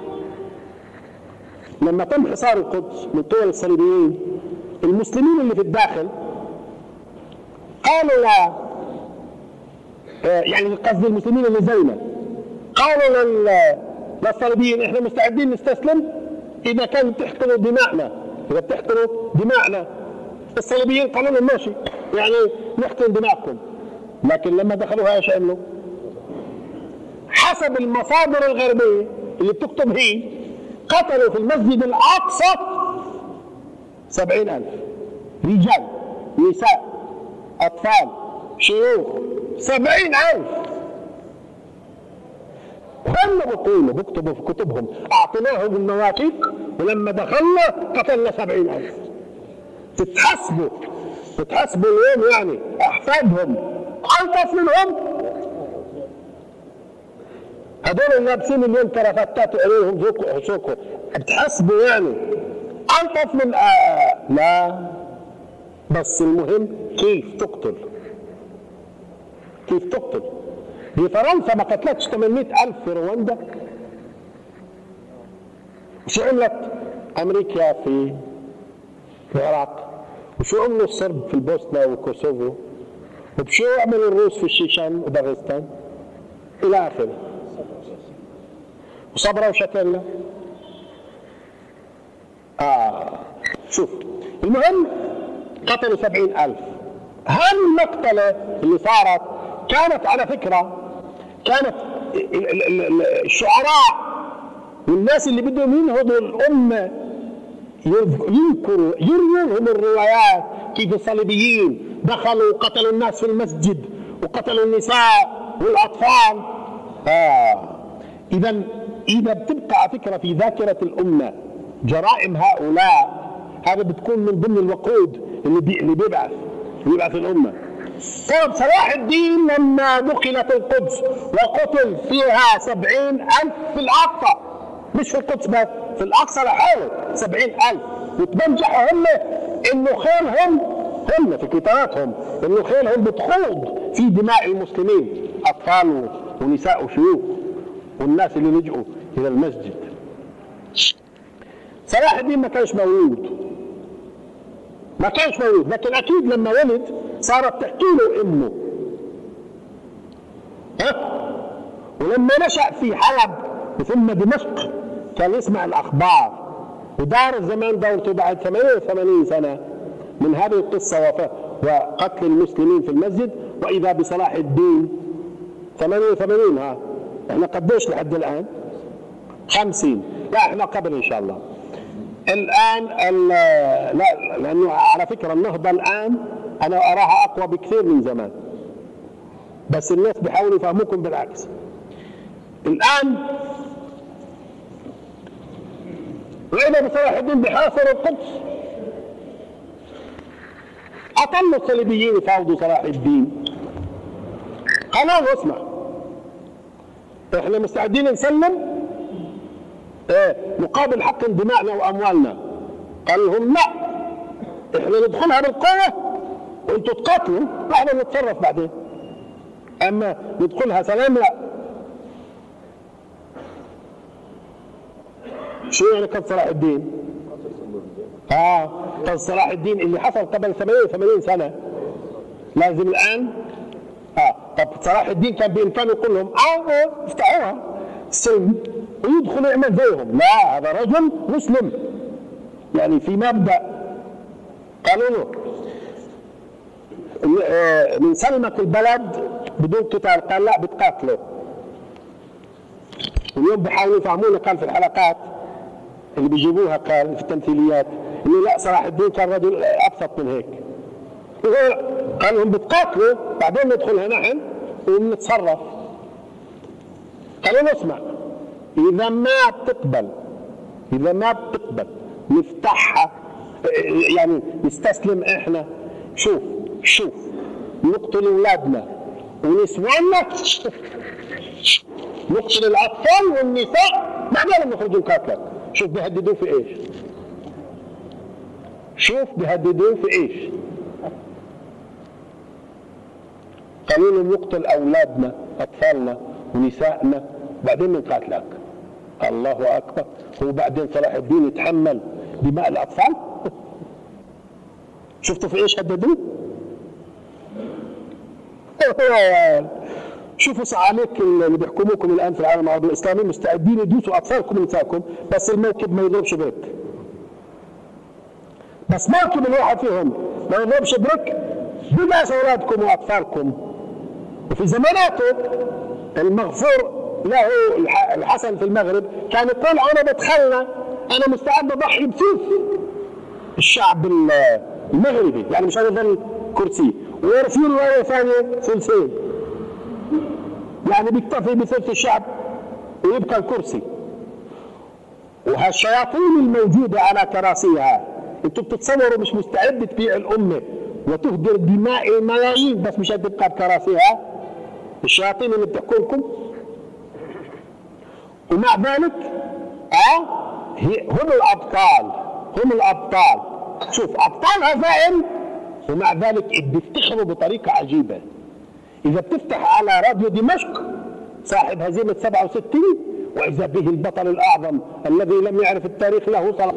لما تم حصار القدس من قبل الصليبيين المسلمين اللي في الداخل قالوا لا آه، يعني قصدي المسلمين اللي زينا. قالوا لل- للصليبيين إحنا مستعدين نستسلم إذا كان بتحقنوا دماءنا. إذا بتحقنوا دماءنا. الصليبيين قالوا لهم ماشي يعني نحقن دماءكم. لكن لما دخلوها إيش عملوا؟ حسب المصادر الغربية اللي بتكتب هي قتلوا في المسجد الأقصى سبعين ألف. رجال نساء أطفال شيوخ سبعين ألف. هم بيقولوا بيكتبوا في كتبهم أعطيناهم المواثيق ولما دخلنا قتلنا سبعين ألف. تتحسبوا تتحسبوا اليوم يعني أحفادهم أنقص منهم. هذول اللي لابسين اليوم كرافتات وعليهم ذوقوا حشوكوا بتحسبوا يعني. ألطف من آه لا. بس المهم كيف تقتل؟ كيف تقتل؟ هي فرنسا ما قتلتش 800 ألف في رواندا. وشو عملت؟ أمريكا في العراق. وشو عملوا الصرب في البوسنة والكوسوفو؟ وبشو عملوا الروس في الشيشان وداغستان إلى آخره. وصبرا وشتلنا. آه. شوف المهم قتلوا سبعين ألف. هذه المقتلة اللي صارت كانت على فكرة كانت ال- ال- ال- ال- الشعراء والناس اللي بدهم ينهضوا الأمة ينكروا يرووا لهم الروايات كيف الصليبيين دخلوا وقتلوا الناس في المسجد وقتلوا النساء والأطفال. آه. إذا إذا بتبقى فكرة في ذاكرة الأمة جرائم هؤلاء هذا بتكون من ضمن الوقود اللي بي اللي بيبعث بيبعث الأمة. طيب صلاح الدين لما دخلت القدس وقتل فيها سبعين ألف في الأقصى مش في القدس بس في الأقصى لحاله سبعين ألف. وتبنجحوا هم إنه خيلهم هم في كتاباتهم إنه خيلهم بتخوض في دماء المسلمين أطفال ونساء وشيوخ والناس اللي لجؤوا إلى المسجد. صلاح الدين ما كانش مولود ما كانش مولود لكن أكيد لما ولد صارت تحكي له أمه. ها؟ ولما نشأ في حلب ثم دمشق كان يسمع الأخبار. ودار الزمان دورته بعد 88 سنة من هذه القصة وف- وقتل المسلمين في المسجد وإذا بصلاح الدين. 88 ها؟ إحنا قديش لحد الآن؟ 50 لا إحنا قبل إن شاء الله. الآن ال- لا لأنه على فكرة النهضة الآن أنا أراها أقوى بكثير من زمان. بس الناس بيحاولوا يفهموكم بالعكس. الآن واذا بصلاح الدين بحاصر القدس. اطلوا الصليبيين يفاوضوا صلاح الدين. قالوا اسمع. إحنا مستعدين نسلم؟ مقابل حق دمائنا وأموالنا. قال لهم لا إحنا ندخلها بالقوة وأنتم تقاتلوا وإحنا نتصرف بعدين. أما ندخلها سلام لا. شو يعني قد صلاح الدين؟ آه قد صلاح الدين اللي حصل قبل 88 سنة. لازم الآن آه طب صلاح الدين كان بإمكانه يقول لهم آه آه افتحوها. سلم. ويدخل يعمل زيهم. لا هذا رجل مسلم. يعني في مبدا قالوا له آه، من سلمك البلد بدون قتال. قال لا بتقاتلوا. واليوم بيحاولوا يفهمونا قال في الحلقات اللي بيجيبوها قال في التمثيليات إنه لا صلاح الدين كان رجل أبسط من هيك. قال لهم بتقاتلوا بعدين ندخلها نحن ونتصرف. قالوا له اسمع إذا ما بتقبل إذا ما بتقبل نفتحها يعني نستسلم إحنا. شوف شوف نقتل أولادنا ونسواننا نقتل الأطفال والنساء. بعدين نخرج نقاتلك شوف بيهددوه في إيش؟ شوف بيهددوه في إيش؟ قالوا له نقتل اولادنا أطفالنا ونسائنا بعدين نقاتلك الله أكبر. هو بعدين صلاح الدين يتحمل دماء الأطفال. شفتوا في إيش هددوه [laughs] شوفوا صعاليك اللي بيحكموكم الآن في العالم العربي الإسلامي مستعدين يدوسوا أطفالكم ونسائكم بس الموكب ما يضربش brake. بس موكب الواحد فيهم؟ ما يضربش brake؟ بداس أولادكم وأطفالكم. وفي زماناته المغفور له الح- الحسن في المغرب كان يقول أنا بتخلى أنا مستعد أضحي بثلث الشعب ال- المغربي يعني مش هيظل كرسي وفي رواية ثانية ثلثين يعني بيكتفي بثلث الشعب ويبقى الكرسي. وهالشياطين الموجودة على كراسيها أنتم بتتصوروا مش مستعد تبيع الأمة وتهدر دماء الملايين بس مش هتبقى بكراسيها؟ الشياطين اللي بتحكمكم ومع ذلك آه هم الأبطال هم الأبطال. شوف أبطال هزائم ومع ذلك بيفتخروا بطريقة عجيبة. إذا بتفتح على راديو دمشق صاحب هزيمة 67 وإذا به البطل الأعظم الذي لم يعرف التاريخ له صلاح.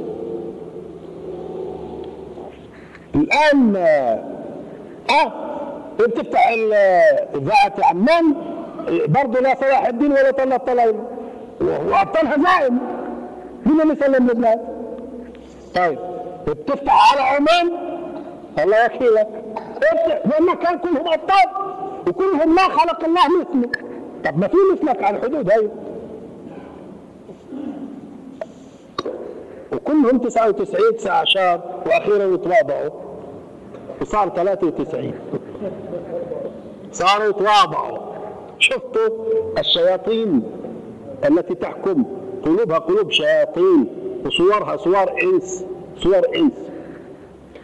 الآن آه بتفتح إذاعة عمان برضه لا صلاح الدين ولا طلع وابطال هزائم مين اللي سلم لبنان؟ طيب. بتفتح على عمان؟ الله يكفيك. لما كان كلهم أبطال. وكلهم ما خلق الله مثله طب ما في مثلك على الحدود هاي. وكلهم 99 19 وأخيرا يتواضعوا. وصار 93 صاروا يتواضعوا. شفتوا؟ الشياطين التي تحكم قلوبها قلوب شياطين وصورها صور إنس صور إنس.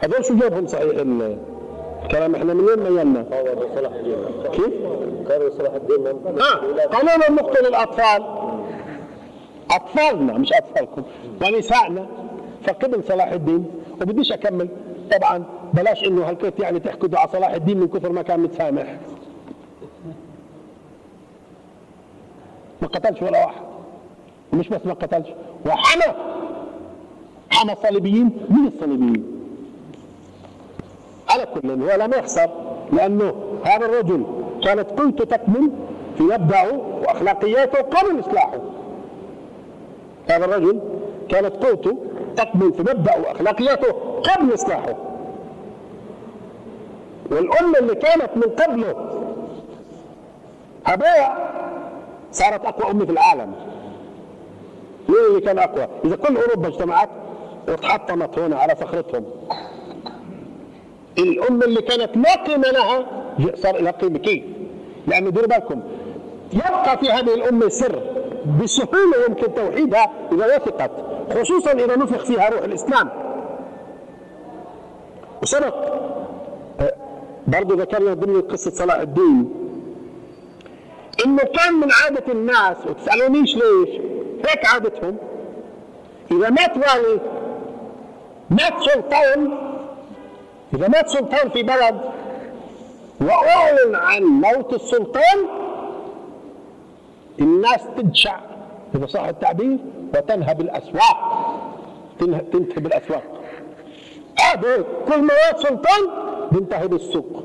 هذول شو جابهم صحيح ال- الكلام إحنا من وين ميلنا؟ كيف؟ كان صلاح الدين آه قانون نقتل الاطفال أطفالنا مش أطفالكم ونسائنا. فقبل صلاح الدين وبديش أكمل. طبعا بلاش إنه هالكيت يعني تحكوا على صلاح الدين من كثر ما كان متسامح. ما قتلش ولا واحد. مش بس ما قتلش وحمى حمى الصليبيين من الصليبيين. على كل هو لم يخسر لأنه هذا الرجل كانت قوته تكمن في مبدأه وأخلاقياته قبل إصلاحه. هذا الرجل كانت قوته تكمن في مبدأه وأخلاقياته قبل إصلاحه. والأمة اللي كانت من قبله هباء صارت أقوى امه في العالم مين اللي كان أقوى؟ إذا كل أوروبا اجتمعت وتحطمت هنا على صخرتهم الأمة اللي كانت لا قيمة لها صار لها قيمة كيف؟ لأنه ديروا بالكم يبقى في هذه الأمة سر بسهولة يمكن توحيدها إذا وثقت خصوصا إذا نفخ فيها روح الإسلام وسبق آه، برضو ذكرنا ضمن قصة صلاح الدين إنه كان من عادة الناس وتسألونيش ليش؟ هيك عادتهم. إذا مات والي مات سلطان إذا مات سلطان في بلد وأعلن عن موت السلطان الناس تجشع إذا صح التعبير وتنهب الأسواق. تنه- تنتهب الأسواق. هذا كل ما مات سلطان بينتهب السوق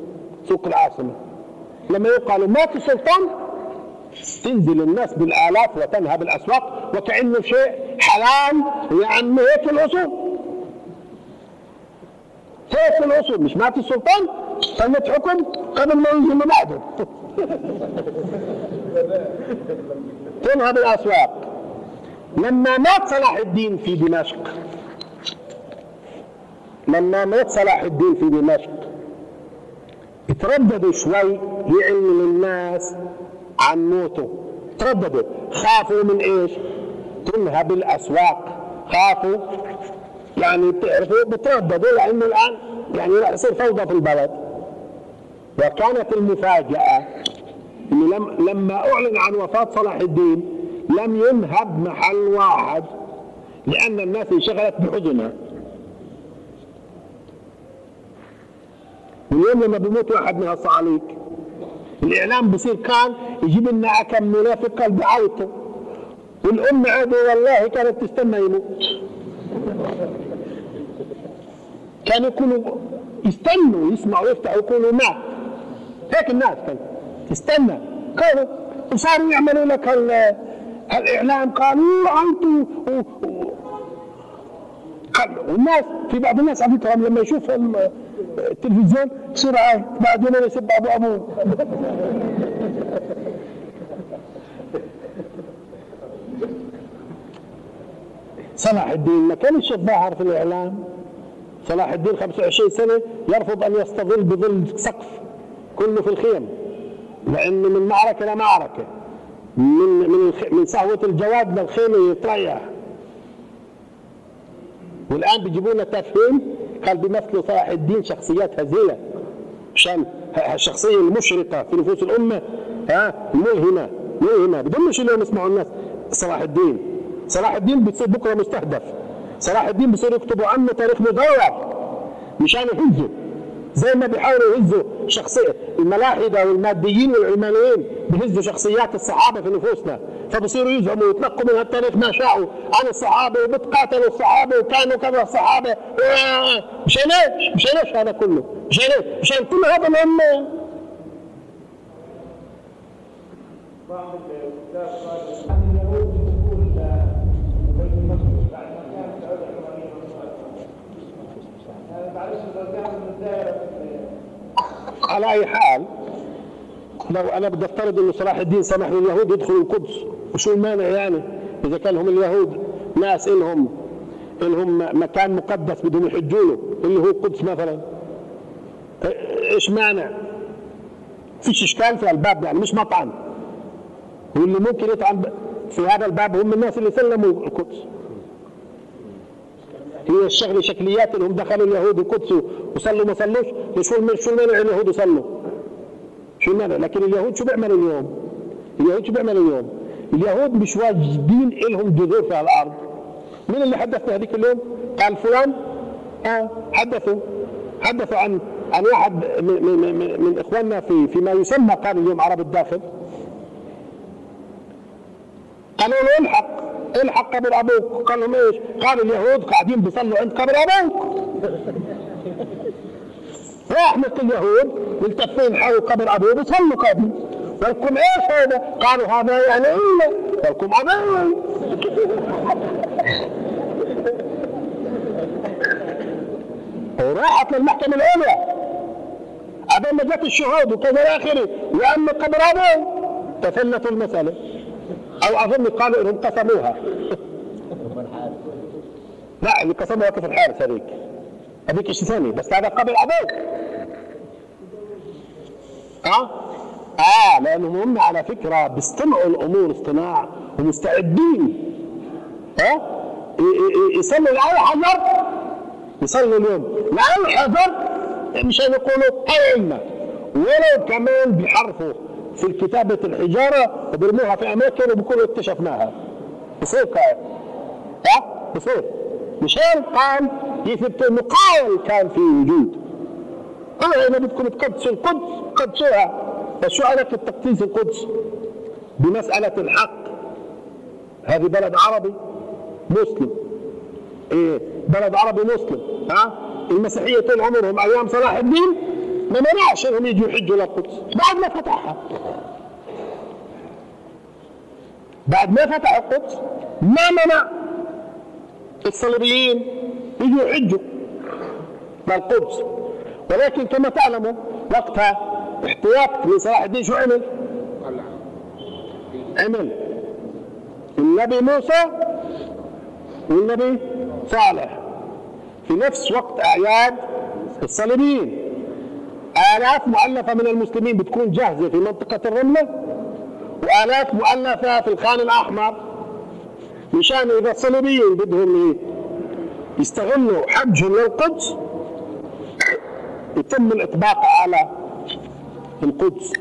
سوق العاصمة. لما يقال مات السلطان تنزل الناس بالآلاف وتنهب الأسواق وكأنه شيء حلال عم هيك الأصول. هيك الأصول. مش مات السلطان؟ سنة حكم قبل ما يجي بعده [laughs] تنهب الأسواق. لما مات صلاح الدين في دمشق. لما مات صلاح الدين في دمشق. ترددوا شوي يعلموا للناس عن موته. ترددوا. خافوا من إيش؟ تنهب الأسواق. خافوا. يعني بتعرفوا؟ بترددوا لأنه الآن يعني راح يصير فوضى في البلد. وكانت المفاجأة إنه لم لما أعلن عن وفاة صلاح الدين لم ينهب محل واحد لأن الناس انشغلت بحزنها واليوم لما بيموت واحد من الصعاليك الإعلام بصير كان يجيب لنا كم منافق قال بعيطوا والأم عادي والله كانت تستنى يموت. كانوا يكونوا يستنوا يسمعوا يفتحوا يقولوا مات. هيك الناس كانت تستنى. كانوا وصاروا يعملوا لك الإعلام. قالوا قال- والناس في بعض الناس على فكرة لما يشوف ال- التلفزيون يصير عايط بعد يومين يسب ابو ابوه صلاح الدين ما كانش يتظاهر في الإعلام. صلاح الدين 25 سنة يرفض أن يستظل بظل سقف كله في الخيم. لأنه من معركة لمعركه من من. من سهوه الجواد للخيمة يتريح والآن بيجيبوا لنا تفهيم قال بيمثلوا صلاح الدين شخصيات هزيلة. عشان الشخصيه المشرقة في نفوس الأمة. ها؟ ملهمه ملهمه بدهمش اليوم يسمعوا الناس. صلاح الدين. صلاح الدين بتصير بكرة مستهدف. صلاح الدين بصير يكتبوا عنه تاريخ مدور مشان يهزوا زي ما بيحاولوا يهزوا شخصية الملاحدة والماديين والعلمانيين بيهزوا شخصيات الصحابة في نفوسنا فبصيروا يزعموا ويتلقوا من التاريخ ما شاءوا عن الصحابة وبتقاتلوا الصحابة وكانوا كذا الصحابة آه، مشان إيش؟ مشان إيش هذا كله؟ مشان إيش؟ مشان كل هذا الأمة بعض الكتاب قال ان اليهود على أي حال لو أنا بدي أفترض إنه صلاح الدين سمح لليهود يدخلوا القدس وشو المانع يعني؟ إذا كان هم اليهود ناس إلهم إلهم مكان مقدس بدهم يحجوا له اللي هو القدس مثلا. إيش مانع؟ فيش إشكال في الباب يعني مش مطعن واللي ممكن يطعن ب- في هذا الباب هم الناس اللي سلموا القدس. هي الشغله شكليات انهم دخلوا اليهود القدس وصلوا ما صلوش شو شو المانع اليهود يصلوا؟ شو المانع؟ لكن اليهود شو بيعملوا اليوم؟ اليهود شو بيعملوا اليوم؟ اليهود مش واجدين لهم جذور في الأرض. مين اللي حدثنا هذيك اليوم؟ قال فلان آه حدثوا حدثوا عن عن واحد من, من, من, من إخواننا في فيما يسمى قال اليوم عرب الداخل قالوا له الحق الحق قبر أبوك؟ قال لهم إيش؟ قال اليهود قاعدين بيصلوا عند قبر أبوك. راح مثل اليهود ملتفين حول قبر أبوه بيصلوا قاعدين ولكم إيش هذا؟ قالوا هذا يعني إيه؟ ولكم أبوي. وراحت للمحكمة العليا عبال ما جت الشهود وكذا إلى آخره. واما قبر ابوه تفلتوا المسألة. أو أظن قالوا إنهم قسموها. [laughs] لا اللي قسموها كيف الحارس هذيك. هذيك شيء ثاني؟ بس هذا قبل أبوك آه آه لأنهم هم على فكرة بيصطنعوا الأمور اصطناع ومستعدين. ها؟ ي- يصلوا لاي حجر يصلوا اليوم لاي حجر مشان يقولوا هاي ولو كمان بيحرفوا. في كتابة الحجارة وبيرموها في أماكن وبيقولوا اكتشفناها. بصير كان ها؟ بصير. مشان قال يثبت انه قال كان في وجود. أنا اذا بدكم تقدسوا القدس قدسوها بس شو علاقة تقديس القدس؟ بمسألة الحق. هذه بلد عربي مسلم. إيه بلد عربي مسلم. ها؟ المسيحية طول عمرهم أيام صلاح الدين ما منعش انهم يجوا يحجوا للقدس. بعد ما فتحها بعد ما فتح القدس ما منع. الصليبيين يجوا يحجوا للقدس. ولكن كما تعلموا وقتها احتياط من صلاح الدين شو عمل؟ عمل. النبي موسى والنبي صالح. في نفس وقت أعياد الصليبيين. آلاف مؤلفة من المسلمين بتكون جاهزة في منطقة الرملة وآلاف مؤلفة في الخان الأحمر مشان إذا الصليبيين بدهم ي- يستغلوا حجهم للقدس يتم الإطباق على القدس.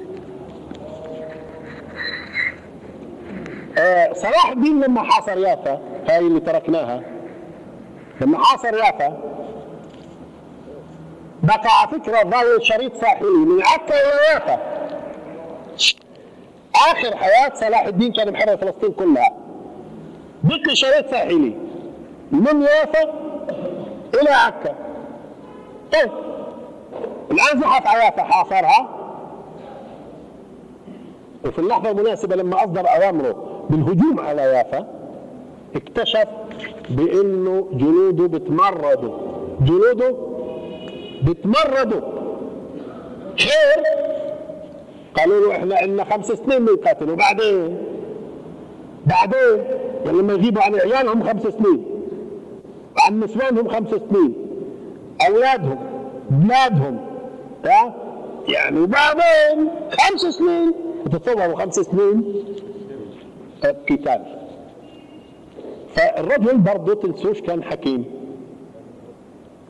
آه، صلاح الدين لما حاصر يافا هاي اللي تركناها لما حاصر يافا بقى على فكرة ضايل شريط ساحلي من عكا إلى يافا آخر حياة صلاح الدين كان محرر فلسطين كلها. بقي شريط ساحلي من يافا إلى عكا. طيب الآن زحف على يافا حاصرها. وفي اللحظة المناسبة لما أصدر أوامره بالهجوم على يافا اكتشف بأنه جنوده بتمردوا جنوده بتمردوا خير قالوا له إحنا عندنا خمس سنين بنقاتل وبعدين بعدين؟ يعني لما يغيبوا عن عيالهم خمس سنين. وعن نسوانهم خمس سنين. أولادهم بلادهم. ها؟ يعني وبعدين خمس سنين. تتصوروا خمس سنين؟ قتال فالرجل برضه تنسوش كان حكيم.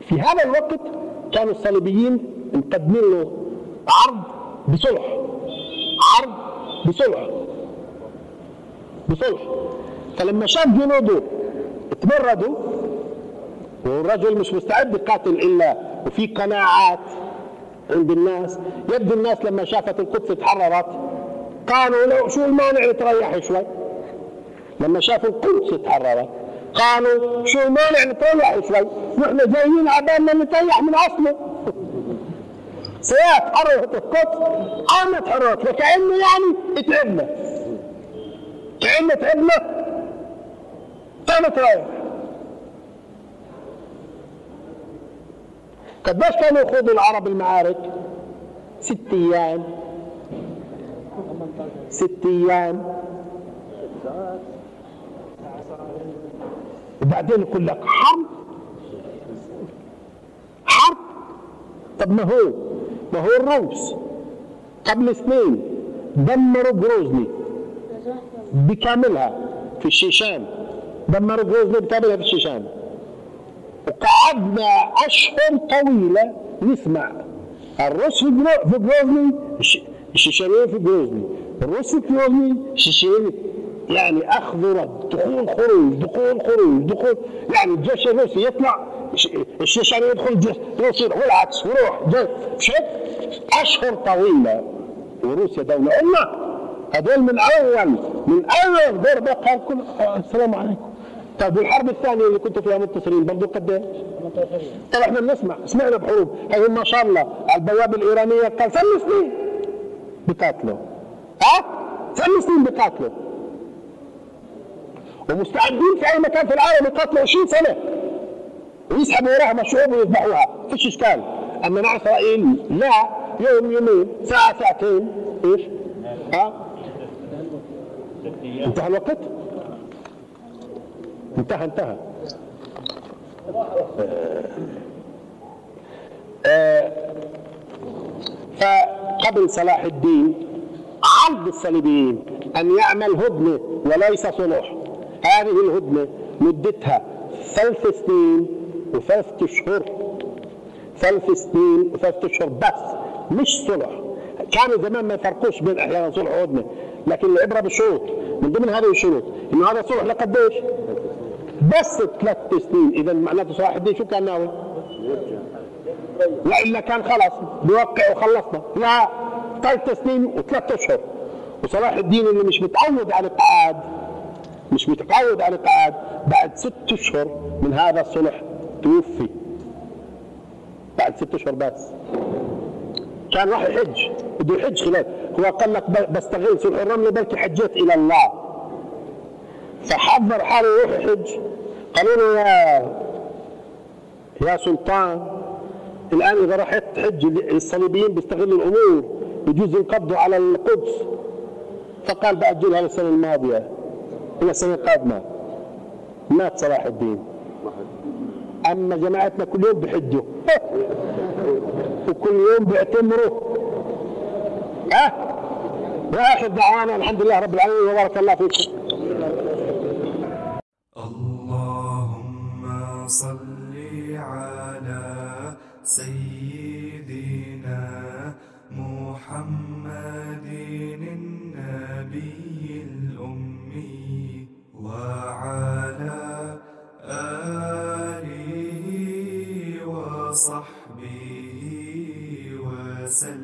في هذا الوقت كانوا الصليبيين مقدمين له عرض بصلح. عرض بصلح. بصلح. فلما شاف جنوده تمردوا والرجل مش مستعد يقاتل إلا وفي قناعات عند الناس. يبدو الناس لما شافت القدس تحررت قالوا لو شو المانع نتريح شوي؟ لما شافوا القدس تحررت قالوا شو المانع نتريح شوي؟ نحن جايين عبالنا نتريح من اصله سيات حررت القدس قامت تحررت وكأنه يعني تعبنا. كأنه تعبنا. قامت رايح قديش كانوا يخوضوا العرب المعارك؟ ست أيام. ست أيام. وبعدين يقول لك حرب؟ حرب؟ طب ما هو؟ ما هو الروس. قبل سنين دمروا جروزني بكاملها في الشيشان. دمروا جروزني بكاملها في الشيشان. وقعدنا أشهر طويلة نسمع. الروس في جرو- في جروزني الش- الشيشانيين في جروزني الروس في جروزني الشيشانيين يعني أخذ ورد دخول خروج دخول خروج دخول. يعني الجيش الروسي يطلع الش- الشيشاني يدخل الجيش الروسي والعكس ويروح جيش شد أشهر طويلة. وروسيا دولة أمة. هذول من أول من أول ضربة قال كل السلام عليكم. طيب والحرب الثانية اللي كنتوا فيها متصلين برضه قد إيه؟ طب إحنا بنسمع سمعنا بحروب. هي ما شاء الله على البوابه الإيرانية كان ثمان سنين بقاتلوا. ها؟ ثمان سنين بقاتلوا. ومستعدين في أي مكان في العالم يقاتلوا 20 سنة ويسحبوا وراها الشعوب ويذبحوها فيش اشكال اما مع إسرائيل لا يوم يومين ساعة ساعتين إيش؟ ها؟ انتهى الوقت؟ انتهى انتهى آه، فقبل صلاح الدين عرض الصليبيين أن يعمل هدنة وليس صلح هذه الهدنة مدتها ثلاث سنين وثلاث أشهر. ثلاث سنين وثلاث أشهر بس مش صلح. كانوا زمان ما يفرقوش بين أحيانا صلح وهدنة لكن العبرة بالشروط من ضمن هذه الشروط انه هذا صلح لقديش؟ بس ثلاث سنين. اذا معناته صلاح الدين شو كان ناوي؟ وإلا كان خلاص بيوقع وخلصنا. لا ثلاث سنين وثلاث أشهر. وصلاح الدين اللي مش متعود على القعاد مش متعود على القعاد. بعد ست أشهر من هذا الصلح توفي. بعد ست أشهر بس. كان راح يحج. بده يحج خلال هو قال لك بستغل صلح الرمل بلكي حجيت إلى الله. فحضر حاله يروح يحج. قالوا له يا يا سلطان الآن إذا راح تحج الصليبيين بيستغلوا الأمور. بجوز ينقضوا على القدس. فقال باجلها للسنه الماضية. إلى السنة القادمه مات صلاح الدين أما جماعتنا كل يوم بحجوا. [laughs] وكل يوم بيعتمروا. ها؟ واخر دعوانا الحمد لله رب العالمين. وبارك الله فيكم. اللهم صل على سيدنا وعلى آله وصحبه وسلم.